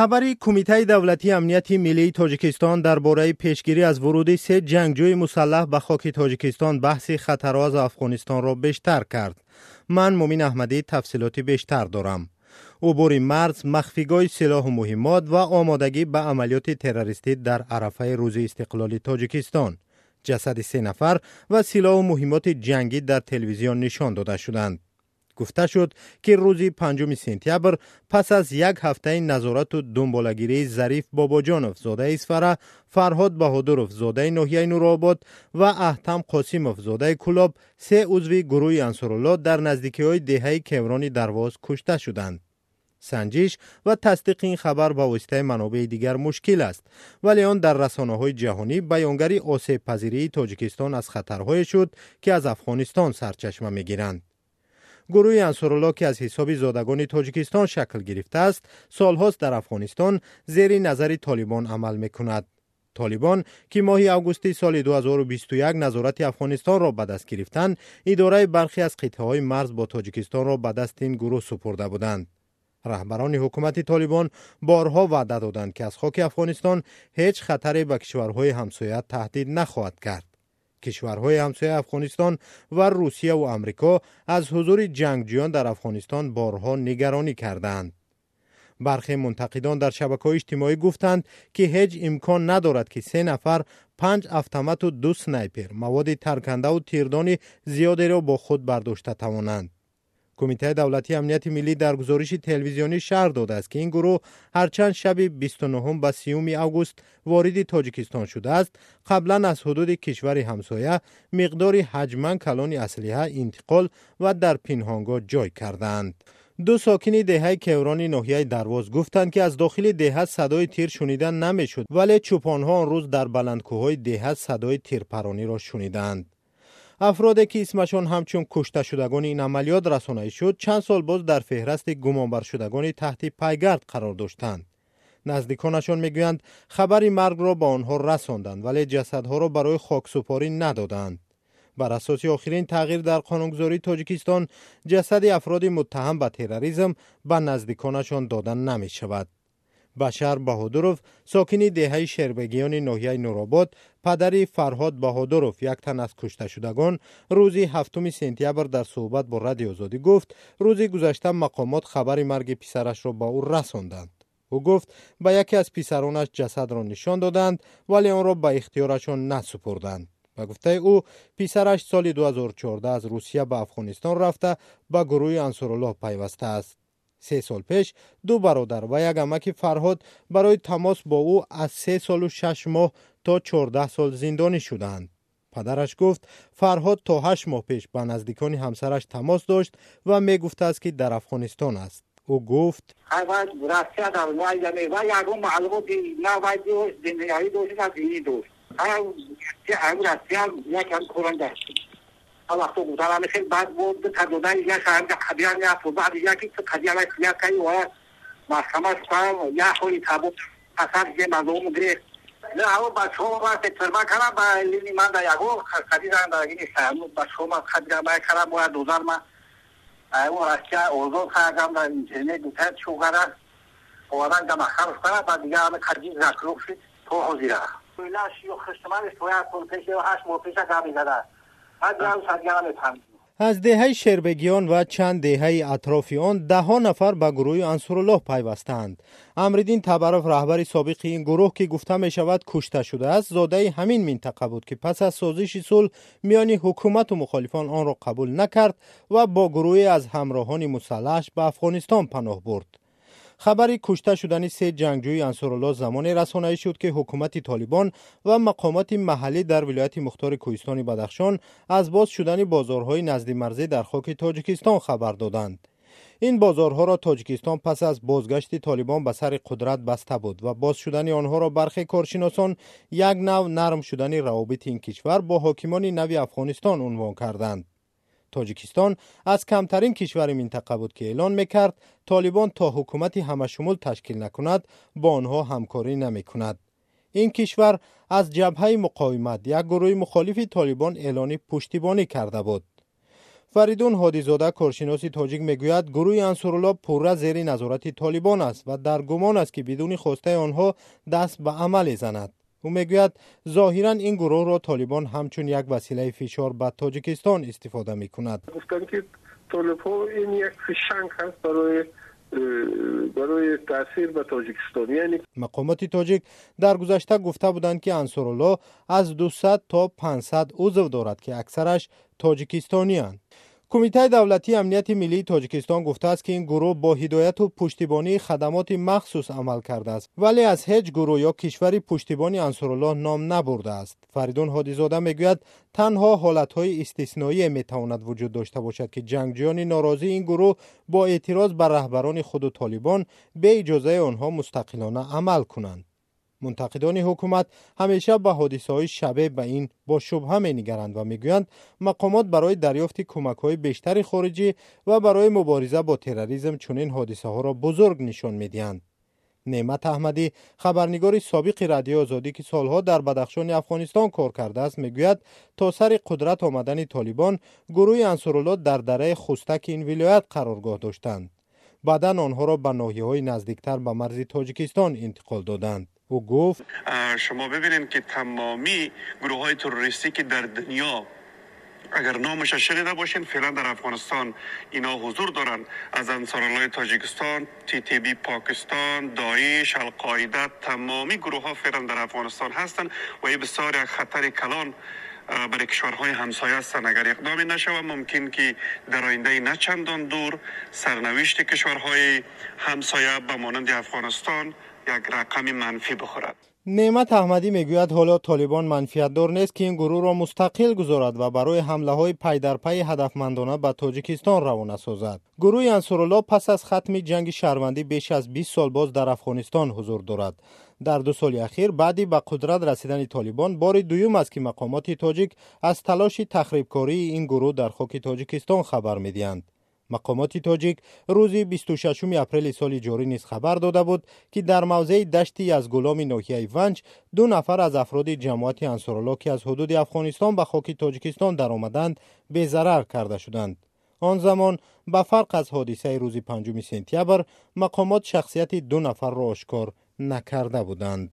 خبری کمیته دولتی امنیتی ملی تاجیکستان درباره پیشگیری از ورود سه جنگجوی مسلح به خاک تاجیکستان بحث خطرات افغانستان را بیشتر کرد. من مومین احمدی تفصیلاتی بیشتر دارم. عبور مرز، مخفیگاه سلاح و مهمات و آمادگی به عملیات تروریستی در عرفه روز استقلال تاجیکستان. جسد سه نفر و سلاح و مهمات جنگی در تلویزیون نشان داده شدند. گفته شد که روزی پنجم سپتامبر پس از یک هفته نظارت و دنبالگیری ظریف باباجانوف زاده اسفره فرهاد بهادروف زاده ناحیه نورآباد و احتم قاسیموف زاده کلاب سه عضو گروه انصارالله در نزدیکی های دهه کمران درواز کشته شدند. سنجش و تصدیق این خبر با واسطه منابع دیگر مشکل است. ولی آن در رسانه های جهانی بیانگری آسیب پذیری تاجیکستان از خطرهای شد که از افغانستان سرچشمه می گیرند. گروه انصارالله که از حساب زادگان تاجیکستان شکل گرفته است. سالهاست در افغانستان زیر نظر طالبان عمل می کند. طالبان که ماه اوگوستی سال 2021 نظارت افغانستان را به دست گرفتند اداره برخی از قطعه های مرز با تاجیکستان را به دست این گروه سپرده بودند. رهبران حکومت طالبان بارها وعده دادند که از خاک افغانستان هیچ خطری به کشورهای همسایه تهدید نخواهد کرد. кишварҳои ҳамсояи афғонистон ва русияву амрико аз ҳузури ҷангҷӯён дар афғонистон борҳо нигаронӣ карданд. Бархе мунтақидон дар шабакаҳои иҷтимоӣ гуфтанд ки ҳеҷ имкон надорад ки се нафар панҷ автомату ду снайпер маводи таркандаву тирдони зиёдеро бо худ бардошта тавонанд. کمیته دولتی امنیت ملی در گزارش تلویزیونی شهر داده است که این گروه هرچند شب 29 و 30 اوگوست وارد تاجیکستان شده است قبلا از حدود کشور همسایه مقدار حجما کلان اسلحه انتقال و در پنهانگاه جای کردند. دو ساکن دهه کورانی ناحیه درواز گفتند که از داخل دهه صدای تیر شنیدن نمی‌شد ولی چوپانها آن روز در بلندکوهای دهه صدای تیرپرانی را شنیدند. афроде ки исмашон ҳамчун кушташудагони ин амалиёт расонӣ шуд чанд сол боз дар феҳрасти гумонбаршудагони таҳти пайгард қарор доштанд. Наздиконашон мегӯянд хабари маргро ба онҳо расонданд вале ҷасадҳоро барои хоксупорӣ надоданд. Бар асоси охирин тағйир дар қонунгузории тоҷикистон ҷасади афроди муттаҳам ба терроризм ба наздиконашон дода намешавад. بشر بهادروف ساکن دهه شربگیان ناحیه نورآباد پدری فرهاد بهادروف یک تن از کشته شدگان روزی هفتم سپتامبر در صحبت با رادیو آزادی گفت روزی گذشته مقامات خبر مرگ پسرش را با او رساندند. او گفت به یکی از پسرانش جسد را نشان دادند ولی آن را به اختیارشان نسپردند. و گفته او پسرش سال 2014 از روسیه به افغانستان رفته به گروه انصارالله پیوسته است. سه سال پیش دو برادر و یک امک فرهاد برای تماس با او از سه سال و شش ماه تا چهارده سال زندانی شدند. پدرش گفت فرهاد تا هشت ماه پیش به نزدیکان همسرش تماس داشت و می گفته است که در افغانستان است. او گفت авахто гузарами хел баъд бо кадода як қадиян яку баъд яки кадияла якай ва маҳкама сам яҳои табу асар зе мазлум грех ҳаво бачаҳо ва тетфирма кара ба лини ман да яго кадидан да гини сану бачаҳо ма кадидан ба кара боя дозар ма. Ҳаво расия озод кардам да интернет бутад чу кара оваран да махарус кара ба дигар ами кадид закруф шид то ҳозира. Илаш ё хиштманиш тоя кун пеше ҳашт мо пеша габи зада از دهه شربگیان و چند دهه اطراف آن ده ها نفر به گروه انصرالله پیوستند. امردین تبرف رهبر سابق این گروه که گفته می شود کشته شده است زاده همین منطقه بود که پس از سازش صلح میان حکومت و مخالفان آن را قبول نکرد و با گروه از همراهان مسلحش به افغانستان پناه برد. خبری کشته شدن سه جنگجوی انصارالله زمانی رسانه‌ای شد که حکومت طالبان و مقامات محلی در ولایت مختار کوهستان بدخشان از باز شدن بازارهای نزد مرزی در خاک تاجیکستان خبر دادند. این بازارها را تاجیکستان پس از بازگشت طالبان به سر قدرت بسته بود و باز شدن آنها را برخی کارشناسان یک نوع نرم شدن روابط این کشور با حاکمان نوی افغانستان عنوان کردند. تاجیکستان از کمترین کشور منطقه بود که اعلان می‌کرد طالبان تا حکومت همه شمول تشکیل نکند با آنها همکاری نمی کند. این کشور از جبهه مقاومت یک گروه مخالف طالبان اعلان پشتیبانی کرده بود. فریدون هادیزاده کارشناس تاجیک می‌گوید گروه انصرالله پورا زیر نظارت طالبان است و در گمان است که بدون خواسته آنها دست به عمل زند او می‌گوید ظاهرا این گروه را طالبان همچون یک وسیله فشار به تاجیکستان استفاده می کند گفتن که طالب ها این یک فشنگ هست برای برای تاثیر به تاجیکستان. یعنی مقامات تاجیک در گذشته گفته بودند که انصرالله از 200 تا 500 عضو دارد که اکثرش تاجیکستانی هستند کمیته دولتی امنیت ملی تاجیکستان گفته است که این گروه با هدایت و پشتیبانی خدمات مخصوص عمل کرده است ولی از هیچ گروه یا کشوری پشتیبانی انصرالله نام نبرده است. فریدون هادیزاده می‌گوید تنها حالتهای استثنایی می‌تواند وجود داشته باشد که جنگجویان ناراضی این گروه با اعتراض بر رهبران خود و طالبان به اجازه آنها مستقلانه عمل کنند. منتقدان حکومت همیشه به حادثه های شبه به این با شبه می نگرند و می‌گویند مقامات برای دریافت کمک های بیشتر خارجی و برای مبارزه با تروریسم چنین حادثه ها را بزرگ نشان می‌دهند. نعمت احمدی خبرنگار سابق رادیو آزادی که سالها در بدخشان افغانستان کار کرده است می‌گوید تا سر قدرت آمدن طالبان گروه انصرالله در دره خستک این ولایت قرارگاه داشتند. بعدا آنها را به ناحیه های نزدیکتر به مرز تاجیکستان انتقال دادند. او گفت شما ببینید که تمامی گروه های تروریستی که در دنیا اگر نامش شنیده باشین فعلا در افغانستان اینا حضور دارند از انصار تاجیکستان تی تی بی پاکستان داعش القاعده تمامی گروه ها فعلا در افغانستان هستند و این بسیار خطر کلان برای کشورهای همسایه هستند اگر اقدامی نشود ممکن که در آینده نه چندان دور سرنوشت کشورهای همسایه به مانند افغانستان یک رقم منفی بخورد. نعمت احمدی می‌گوید حالا طالبان منفیت دار نیست که این گروه را مستقل گذارد و برای حمله های پی در پی هدفمندانه به تاجیکستان روانه سازد. گروه انصرالله پس از ختم جنگ شهروندی بیش از 20 سال باز در افغانستان حضور دارد. در دو سال اخیر بعدی به قدرت رسیدن طالبان بار دوم است که مقامات تاجیک از تلاش تخریبکاری این گروه در خاک تاجیکستان خبر می‌دهند. مقامات تاجیک روز 26 اپریل سال جاری نیز خبر داده بود که در موضع دشتی از گلام ناحیه ونج دو نفر از افراد جماعت انصارالله که از حدود افغانستان به خاک تاجیکستان در آمدند به ضرر کرده شدند. آن زمان به فرق از حادثه روز 5 سپتامبر مقامات شخصیت دو نفر را آشکار نکرده بودند.